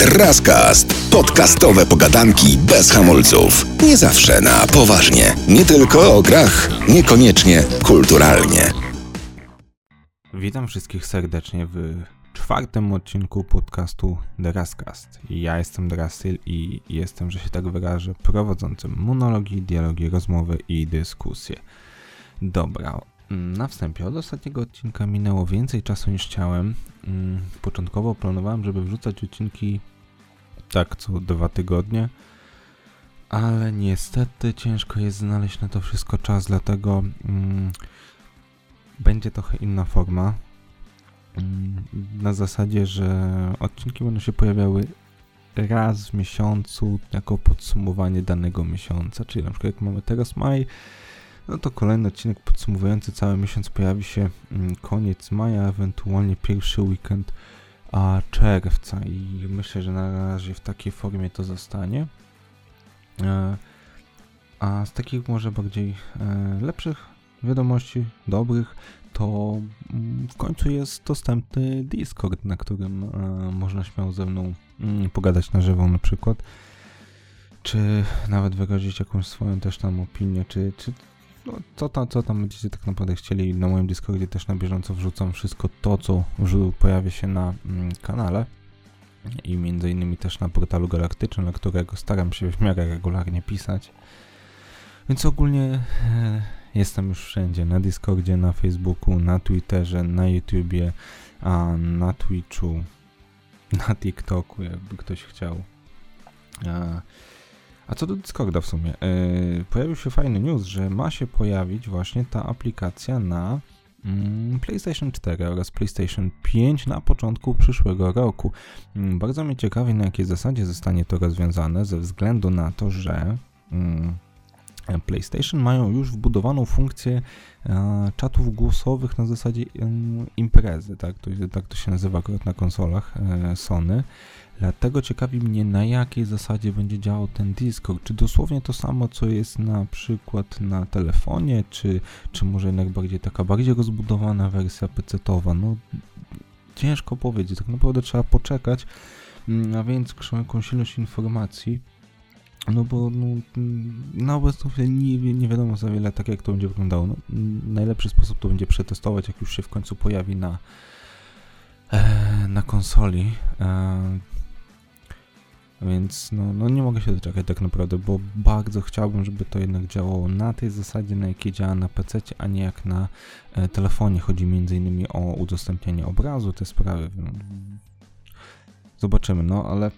Drazcast. Podcastowe pogadanki bez hamulców. Nie zawsze na poważnie. Nie tylko o grach, niekoniecznie kulturalnie. Witam wszystkich serdecznie w czwartym odcinku podcastu Drazcast. Ja jestem Drasyl i jestem, że się tak wyrażę, prowadzącym monologi, dialogi, rozmowy i dyskusje. Dobra, na wstępie od ostatniego odcinka minęło więcej czasu niż chciałem. Mm, początkowo planowałem, żeby wrzucać odcinki tak co dwa tygodnie, ale niestety ciężko jest znaleźć na to wszystko czas, dlatego mm, będzie trochę inna forma. Mm, na zasadzie, że odcinki będą się pojawiały raz w miesiącu jako podsumowanie danego miesiąca, czyli na przykład jak mamy teraz maj, no to kolejny odcinek podsumowujący cały miesiąc pojawi się mm, koniec maja, ewentualnie pierwszy weekend a czerwca i myślę, że na razie w takiej formie to zostanie. E, a z takich może bardziej e, lepszych wiadomości, dobrych, to mm, w końcu jest dostępny Discord, na którym e, można śmiało ze mną mm, pogadać na żywo na przykład, czy nawet wyrazić jakąś swoją też tam opinię, czy, czy no, co, tam, co tam będziecie tak naprawdę chcieli. Na moim Discordzie też na bieżąco wrzucam wszystko to, co pojawia się na mm, kanale i między innymi też na portalu galaktycznym, na którego staram się w miarę regularnie pisać. Więc ogólnie e, jestem już wszędzie, na Discordzie, na Facebooku, na Twitterze, na YouTubie, a na Twitchu, na TikToku, jakby ktoś chciał. E, a co do Discorda w sumie, yy, pojawił się fajny news, że ma się pojawić właśnie ta aplikacja na mm, PlayStation 4 oraz PlayStation 5 na początku przyszłego roku. Yy, bardzo mnie ciekawi, na jakiej zasadzie zostanie to rozwiązane, ze względu na to, że yy, PlayStation mają już wbudowaną funkcję e, czatów głosowych na zasadzie imprezy, tak to, tak to się nazywa akurat na konsolach e, Sony. Dlatego ciekawi mnie, na jakiej zasadzie będzie działał ten Discord. Czy dosłownie to samo, co jest na przykład na telefonie, czy, czy może jednak bardziej taka bardziej rozbudowana wersja PC-towa? No, ciężko powiedzieć. Tak naprawdę trzeba poczekać mm, na większą jakąś ilość informacji. No bo no, na obecną chwilę nie, nie wiadomo za wiele, tak jak to będzie wyglądało. No, najlepszy sposób to będzie przetestować, jak już się w końcu pojawi na, e, na konsoli. E, więc no, no nie mogę się doczekać tak naprawdę, bo bardzo chciałbym, żeby to jednak działało na tej zasadzie, na jakiej działa na PC, a nie jak na e, telefonie. Chodzi m.in. o udostępnianie obrazu, te sprawy. No, zobaczymy, no ale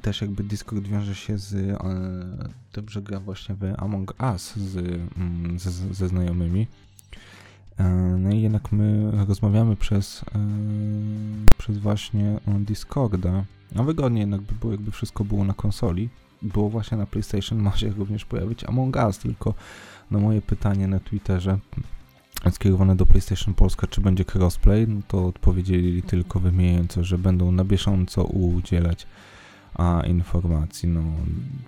też jakby Discord wiąże się z e, że gra właśnie w Among Us z, mm, ze, ze znajomymi. E, no i jednak my rozmawiamy przez, e, przez właśnie Discorda a wygodnie jednak by było, jakby wszystko było na konsoli. Było właśnie na PlayStation, ma się również pojawić Among Us, tylko na moje pytanie na Twitterze skierowane do PlayStation Polska, czy będzie crossplay, no to odpowiedzieli tylko wymieniająco, że będą na bieżąco udzielać a, informacji. No,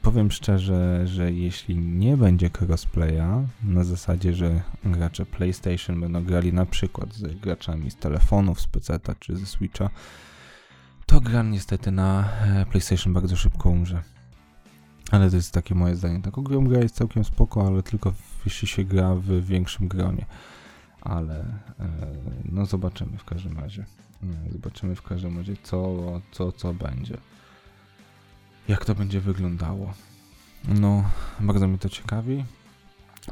powiem szczerze, że jeśli nie będzie crossplaya, na zasadzie, że gracze PlayStation będą grali na przykład z graczami z telefonów, z PC czy ze Switcha, to gra niestety na e, PlayStation bardzo szybko umrze. Ale to jest takie moje zdanie. Taką grą gra jest całkiem spoko, ale tylko jeśli się gra w większym gronie. Ale e, no zobaczymy w każdym razie. E, zobaczymy w każdym razie co, co, co będzie. Jak to będzie wyglądało. No, bardzo mnie to ciekawi.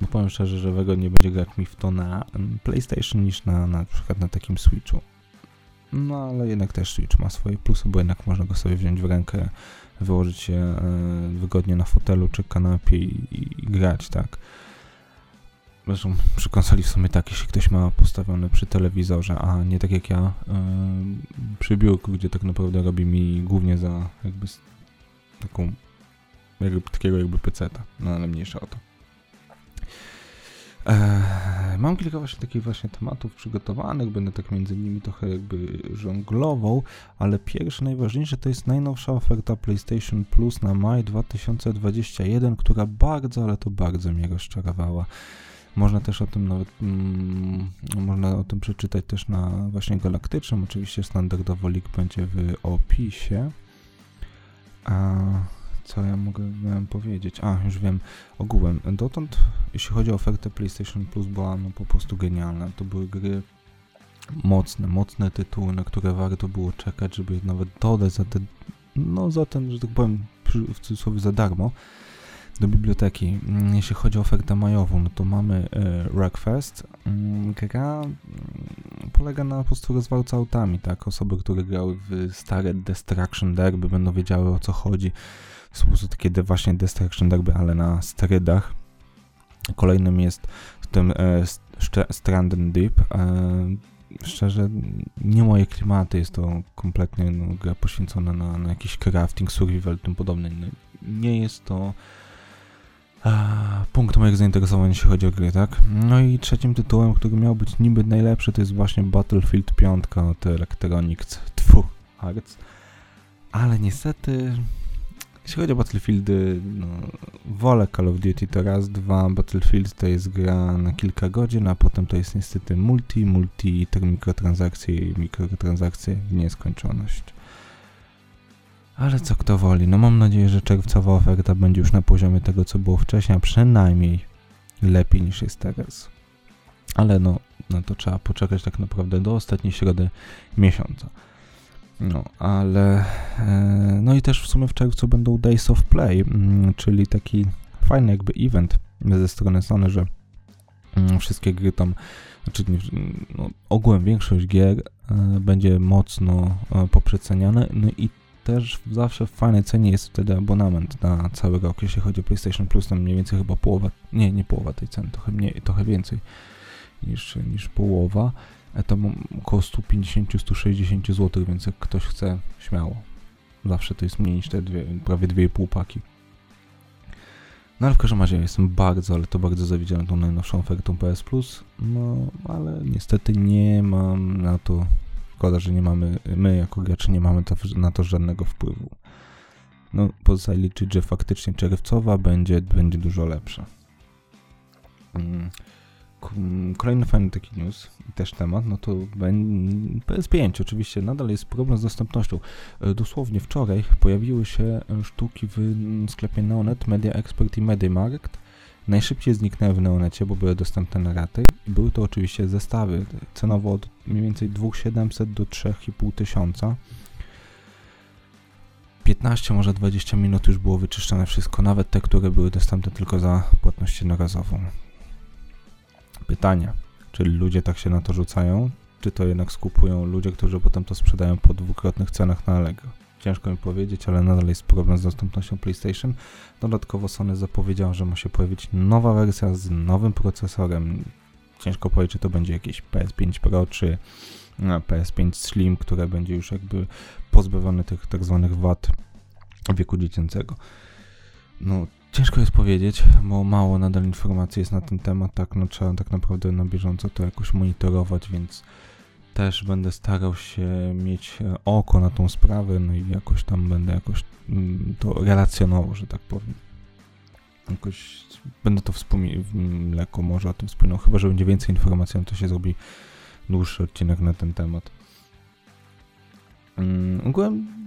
Bo powiem szczerze, że wygodniej będzie grać mi w to na mm, PlayStation niż na, na przykład na takim Switchu. No ale jednak też Switch ma swoje plusy, bo jednak można go sobie wziąć w rękę, wyłożyć się e, wygodnie na fotelu czy kanapie i, i, grać, tak. Zresztą przy konsoli w sumie tak, jeśli ktoś ma postawione przy telewizorze, a nie tak jak ja yy, przy biurku, gdzie tak naprawdę robi mi głównie za jakby taką jakby, takiego jakby peceta, no ale mniejsza o to. Eee, mam kilka właśnie takich właśnie tematów przygotowanych, będę tak między nimi trochę jakby żonglował, ale pierwszy, najważniejszy to jest najnowsza oferta PlayStation Plus na maj 2021, która bardzo, ale to bardzo mnie rozczarowała. Można też o tym nawet, mm, można o tym przeczytać też na właśnie Galaktycznym, oczywiście standardowo link będzie w opisie. A co ja mogę miałem powiedzieć? A, już wiem, ogółem. Dotąd, jeśli chodzi o ofertę PlayStation Plus, była no po prostu genialna. To były gry mocne, mocne tytuły, na które warto było czekać, żeby nawet dodać za te, no za ten, że tak powiem, w cudzysłowie za darmo do biblioteki. Mm, jeśli chodzi o ofertę majową, no to mamy e, Rockfest. Mm, gra polega na po prostu rozwalce autami, tak? Osoby, które grały w stare Destruction Derby będą wiedziały o co chodzi. To są po prostu takie właśnie Destruction Derby, ale na sterydach. Kolejnym jest w tym e, Stranded Deep. E, szczerze, nie moje klimaty, jest to kompletnie no, gra poświęcona na, na jakiś crafting, survival, tym podobne. Nie jest to punkt moich zainteresowań, jeśli chodzi o gry, tak? No i trzecim tytułem, który miał być niby najlepszy, to jest właśnie Battlefield 5 od Electronics, tfu, Arts. Ale niestety, jeśli chodzi o Battlefieldy, no, wolę Call of Duty to raz, dwa, Battlefield to jest gra na kilka godzin, a potem to jest niestety multi, multi, mikrotransakcje i mikrotransakcje w nieskończoność. Ale co kto woli. No mam nadzieję, że czerwcowa oferta będzie już na poziomie tego, co było wcześniej, a przynajmniej lepiej niż jest teraz. Ale no, no to trzeba poczekać tak naprawdę do ostatniej środy miesiąca. No, ale e, no i też w sumie w czerwcu będą Days of Play, mm, czyli taki fajny jakby event ze strony Sony, że mm, wszystkie gry tam, znaczy no, ogółem większość gier e, będzie mocno e, poprzeceniane, no i też zawsze w fajnej cenie jest wtedy abonament na cały rok, jeśli chodzi o PlayStation Plus, tam mniej więcej chyba połowa, nie, nie połowa tej ceny, trochę mniej, trochę więcej niż, niż połowa, e, to około 150-160 zł, więc jak ktoś chce, śmiało. Zawsze to jest mniej niż te dwie, prawie 2,5 paki. No ale w każdym razie jestem bardzo, ale to bardzo zawiedziony tą najnowszą ofertą PS Plus, no ale niestety nie mam na to Szkoda, że nie mamy, my jako gracze nie mamy to, na to żadnego wpływu. No, pozostaje liczyć, że faktycznie czerwcowa będzie, będzie dużo lepsza. Mm. Kolejny fajny taki news też temat, no to PS5 oczywiście nadal jest problem z dostępnością. E, dosłownie wczoraj pojawiły się sztuki w sklepie Neonet, Media Expert i Mediamarkt najszybciej zniknęły w Neonecie, bo były dostępne na raty. Były to oczywiście zestawy, cenowo od mniej więcej 2700 do 3500. 15, może 20 minut już było wyczyszczone wszystko, nawet te, które były dostępne tylko za płatność jednorazową. Pytanie, czy ludzie tak się na to rzucają, czy to jednak skupują ludzie, którzy potem to sprzedają po dwukrotnych cenach na Allegro? ciężko mi powiedzieć, ale nadal jest problem z dostępnością PlayStation. Dodatkowo Sony zapowiedział, że ma się pojawić nowa wersja z nowym procesorem. Ciężko powiedzieć, czy to będzie jakieś PS5 Pro, czy no, PS5 Slim, które będzie już jakby pozbawione tych tak zwanych wad wieku dziecięcego. No, ciężko jest powiedzieć, bo mało nadal informacji jest na ten temat, tak, no trzeba tak naprawdę na bieżąco to jakoś monitorować, więc też będę starał się mieć e, oko na tą sprawę, no i jakoś tam będę jakoś mm, to relacjonował, że tak powiem. Jakoś będę to wspominał, lekko może o tym wspominał, chyba, że będzie więcej informacji, no to się zrobi dłuższy odcinek na ten temat. Um, ogółem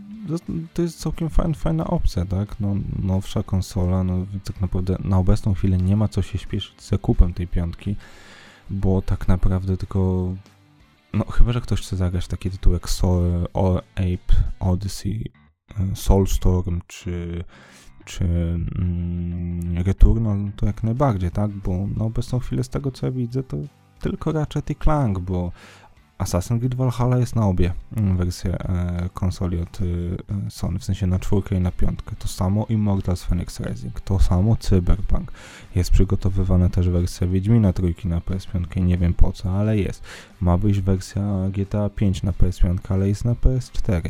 to jest całkiem fajna, fajna opcja, tak? No, nowsza konsola, no tak naprawdę na obecną chwilę nie ma co się śpieszyć z zakupem tej piątki, bo tak naprawdę tylko no, chyba, że ktoś chce zagrać taki tytuł jak Soul, Ape Odyssey, e, Soulstorm czy, czy mm, Returnal, no to jak najbardziej, tak? Bo na obecną chwilę z tego co ja widzę, to tylko Ratchet i Clank, bo Assassin's Creed Valhalla jest na obie mm, wersje e, konsoli od e, Sony, w sensie na czwórkę i na piątkę. To samo Immortals Phoenix Rising, to samo Cyberpunk. Jest przygotowywana też wersja Wiedźmina trójki na PS5, nie wiem po co, ale jest. Ma wyjść wersja GTA 5 na PS5, ale jest na PS4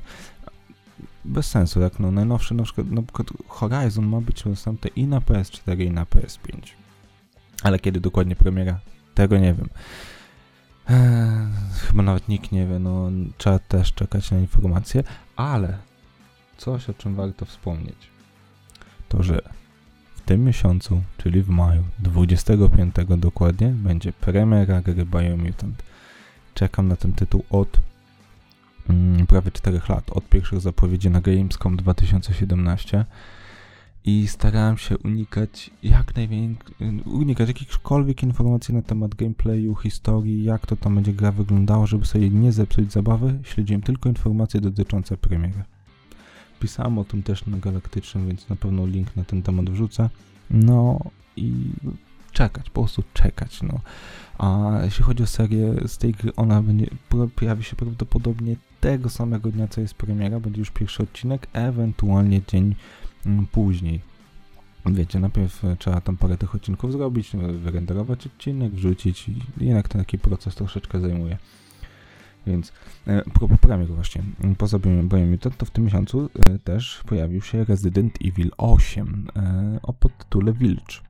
bez sensu, jak no najnowszy na przykład, na przykład Horizon ma być dostępny i na PS4 i na PS5. Ale kiedy dokładnie premiera, tego nie wiem. Eee, chyba nawet nikt nie wie, no trzeba też czekać na informacje, ale coś o czym warto wspomnieć, to że w tym miesiącu, czyli w maju, 25 dokładnie, będzie premiera gry Biomutant. Czekam na ten tytuł od prawie 4 lat, od pierwszych zapowiedzi na Gamescom 2017 i starałem się unikać jak najwięcej, unikać jakichkolwiek informacji na temat gameplayu, historii, jak to tam będzie gra wyglądała, żeby sobie nie zepsuć zabawy. Śledziłem tylko informacje dotyczące premiery. Pisałem o tym też na Galaktycznym, więc na pewno link na ten temat wrzucę. No i czekać, po prostu czekać, no. A jeśli chodzi o serię z tej gry, ona będzie, pojawi się prawdopodobnie tego samego dnia, co jest premiera, będzie już pierwszy odcinek, ewentualnie dzień mm, później. Wiecie, najpierw trzeba tam parę tych odcinków zrobić, wyrenderować odcinek, wrzucić i jednak ten taki proces troszeczkę zajmuje. Więc e, propos premier właśnie, poza Biomutant, to w tym miesiącu e, też pojawił się Resident Evil 8 e, o podtytule Village.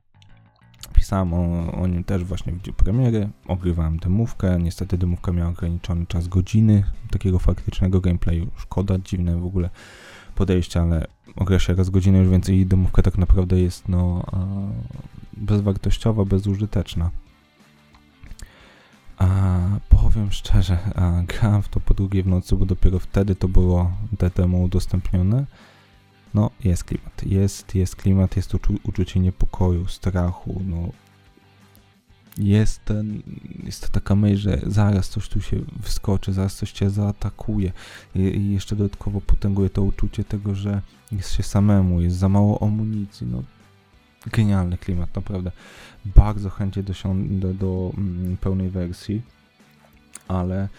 Pisałem o, o, nim też właśnie w dniu premiery, ogrywałem demówkę, niestety demówka miała ograniczony czas godziny takiego faktycznego gameplayu, szkoda, dziwne w ogóle podejście, ale ogra się raz godzinę już więcej i demówka tak naprawdę jest no bezwartościowa, bezużyteczna. A powiem szczerze, a, grałem w to po drugiej w nocy, bo dopiero wtedy to było demo udostępnione. No, jest klimat, jest, jest klimat, jest uczu uczucie niepokoju, strachu, no. Jest, ten, jest to taka myśl, że zaraz coś tu się wyskoczy, zaraz coś cię zaatakuje I, i jeszcze dodatkowo potęguje to uczucie tego, że jest się samemu, jest za mało amunicji, no genialny klimat, naprawdę. Bardzo chętnie dosiądę do mm, pełnej wersji, ale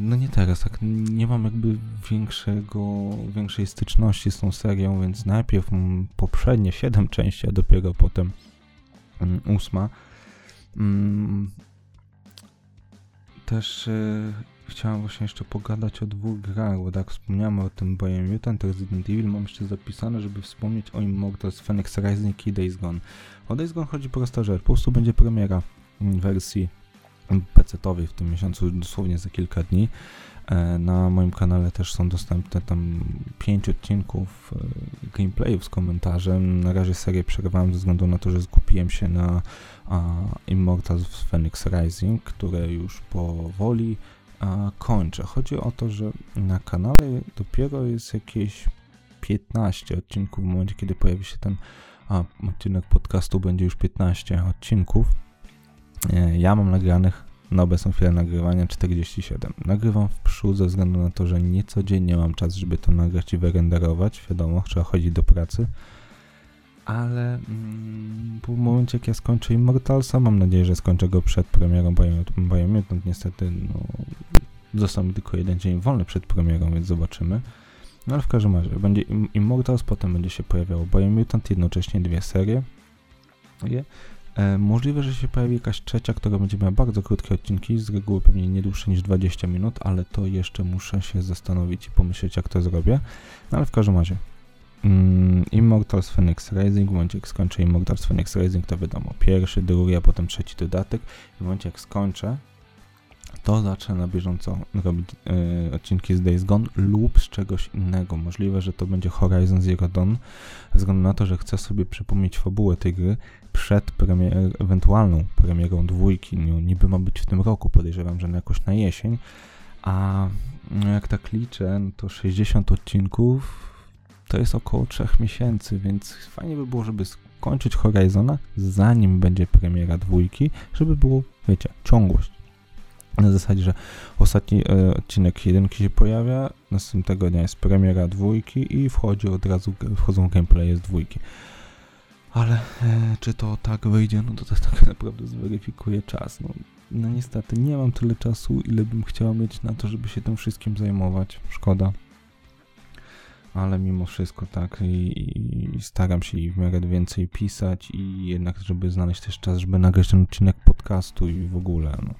no nie teraz, tak nie mam jakby większego, większej styczności z tą serią, więc najpierw mm, poprzednie 7 części, a dopiero potem mm, ósma. Mm, też e, chciałem właśnie jeszcze pogadać o dwóch grach, bo tak wspomniałem o tym Bojem Mutant Resident Evil, mam jeszcze zapisane, żeby wspomnieć o Immortals Phoenix Rising i Days Gone. O Days Gone chodzi prostu, że po prostu będzie premiera wersji PC-owej w tym miesiącu, dosłownie za kilka dni. E, na moim kanale też są dostępne tam 5 odcinków e, gameplayów z komentarzem. Na razie serię przerwałem ze względu na to, że skupiłem się na Immortals Phoenix Rising, które już powoli a, kończę. Chodzi o to, że na kanale dopiero jest jakieś 15 odcinków. W momencie, kiedy pojawi się ten a, odcinek podcastu, będzie już 15 odcinków. Ja mam nagranych na obecną chwilę nagrywania 47. Nagrywam w przód ze względu na to, że nie codziennie mam czas, żeby to nagrać i wyrenderować. Wiadomo, trzeba chodzić do pracy. Ale mm, w momencie, jak ja skończę Immortalsa, mam nadzieję, że skończę go przed premierą Biomutant. Niestety, no, Został mi tylko jeden dzień wolny przed premierą, więc zobaczymy. No ale w każdym razie, będzie Immortals, potem będzie się pojawiało Biomutant, jednocześnie dwie serie. E, możliwe, że się pojawi jakaś trzecia, która będzie miała bardzo krótkie odcinki, z reguły pewnie nie dłuższe niż 20 minut, ale to jeszcze muszę się zastanowić i pomyśleć, jak to zrobię. No ale w każdym razie, mm, Immortals Phoenix Rising, w momencie jak skończę Immortals Phoenix Rising, to wiadomo, pierwszy, drugi, a potem trzeci dodatek. W momencie jak skończę, to zacznę na bieżąco robić y, odcinki z Days Gone lub z czegoś innego. Możliwe, że to będzie Horizon Zero Dawn, ze względu na to, że chcę sobie przypomnieć fabułę tej gry przed premier ewentualną premierą dwójki. No, niby ma być w tym roku, podejrzewam, że na jakoś na jesień, a jak tak liczę, no to 60 odcinków to jest około 3 miesięcy, więc fajnie by było, żeby skończyć Horizona, zanim będzie premiera dwójki, żeby było, wiecie, ciągłość na zasadzie, że ostatni e, odcinek jedynki się pojawia, następnego dnia jest premiera dwójki i wchodzi od razu, wchodzą gameplaye z dwójki. Ale e, czy to tak wyjdzie, no to, to tak naprawdę zweryfikuje czas. No, no niestety nie mam tyle czasu, ile bym chciał mieć na to, żeby się tym wszystkim zajmować. Szkoda. Ale mimo wszystko tak i, i staram się i w miarę więcej pisać i jednak, żeby znaleźć też czas, żeby nagrać ten odcinek podcastu i w ogóle. No.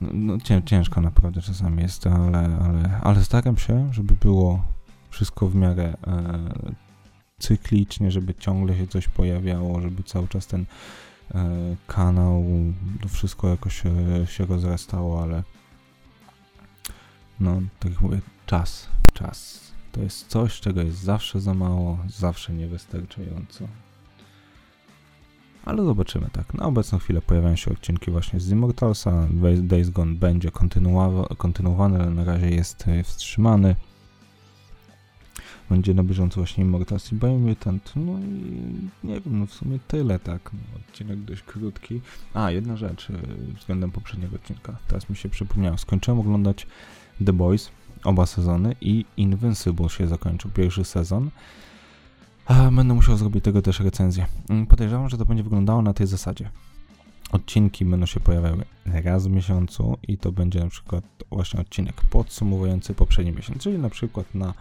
No, no ciężko naprawdę czasami jest, ale, ale, ale staram się, żeby było wszystko w miarę e, cyklicznie, żeby ciągle się coś pojawiało, żeby cały czas ten e, kanał, to wszystko jakoś e, się rozrastało, ale no, tak jak mówię, czas, czas. To jest coś, czego jest zawsze za mało, zawsze niewystarczająco. Ale zobaczymy, tak. Na obecną chwilę pojawiają się odcinki właśnie z Immortalsa. Days Gone będzie kontynuowany, ale na razie jest e, wstrzymany. Będzie na bieżąco właśnie Immortals i Biomutant. No i nie wiem, no w sumie tyle, tak. No, odcinek dość krótki. A, jedna rzecz e, względem poprzedniego odcinka. Teraz mi się przypomniało. Skończyłem oglądać The Boys, oba sezony i Invincible się zakończył, pierwszy sezon. A będę musiał zrobić tego też recenzję. Mm, podejrzewam, że to będzie wyglądało na tej zasadzie. Odcinki będą się pojawiały raz w miesiącu i to będzie na przykład właśnie odcinek podsumowujący poprzedni miesiąc, czyli na przykład na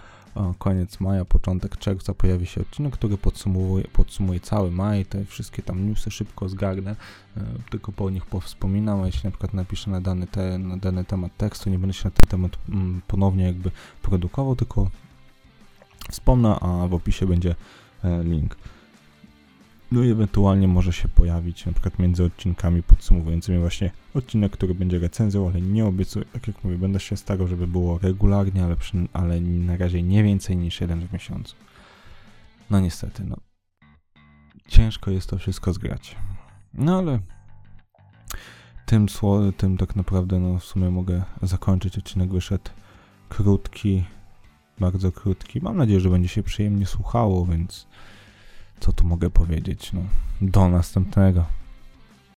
koniec maja, początek czerwca pojawi się odcinek, który podsumuje, podsumuje cały maj, te wszystkie tam newsy szybko zgarnę, e, tylko po nich powspominam, a jeśli na przykład napiszę na dany, te, na dany temat tekstu, nie będę się na ten temat mm, ponownie jakby produkował, tylko wspomnę, a w opisie będzie e, link. No i ewentualnie może się pojawić na przykład między odcinkami podsumowującymi właśnie odcinek, który będzie recenzją, ale nie obiecuję, tak jak mówię, będę się starał, żeby było regularnie, ale, przy, ale na razie nie więcej niż jeden w miesiącu. No niestety, no. Ciężko jest to wszystko zgrać. No ale tym, tym tak naprawdę no w sumie mogę zakończyć. Odcinek wyszedł krótki, bardzo krótki. Mam nadzieję, że będzie się przyjemnie słuchało, więc co tu mogę powiedzieć? No, do następnego.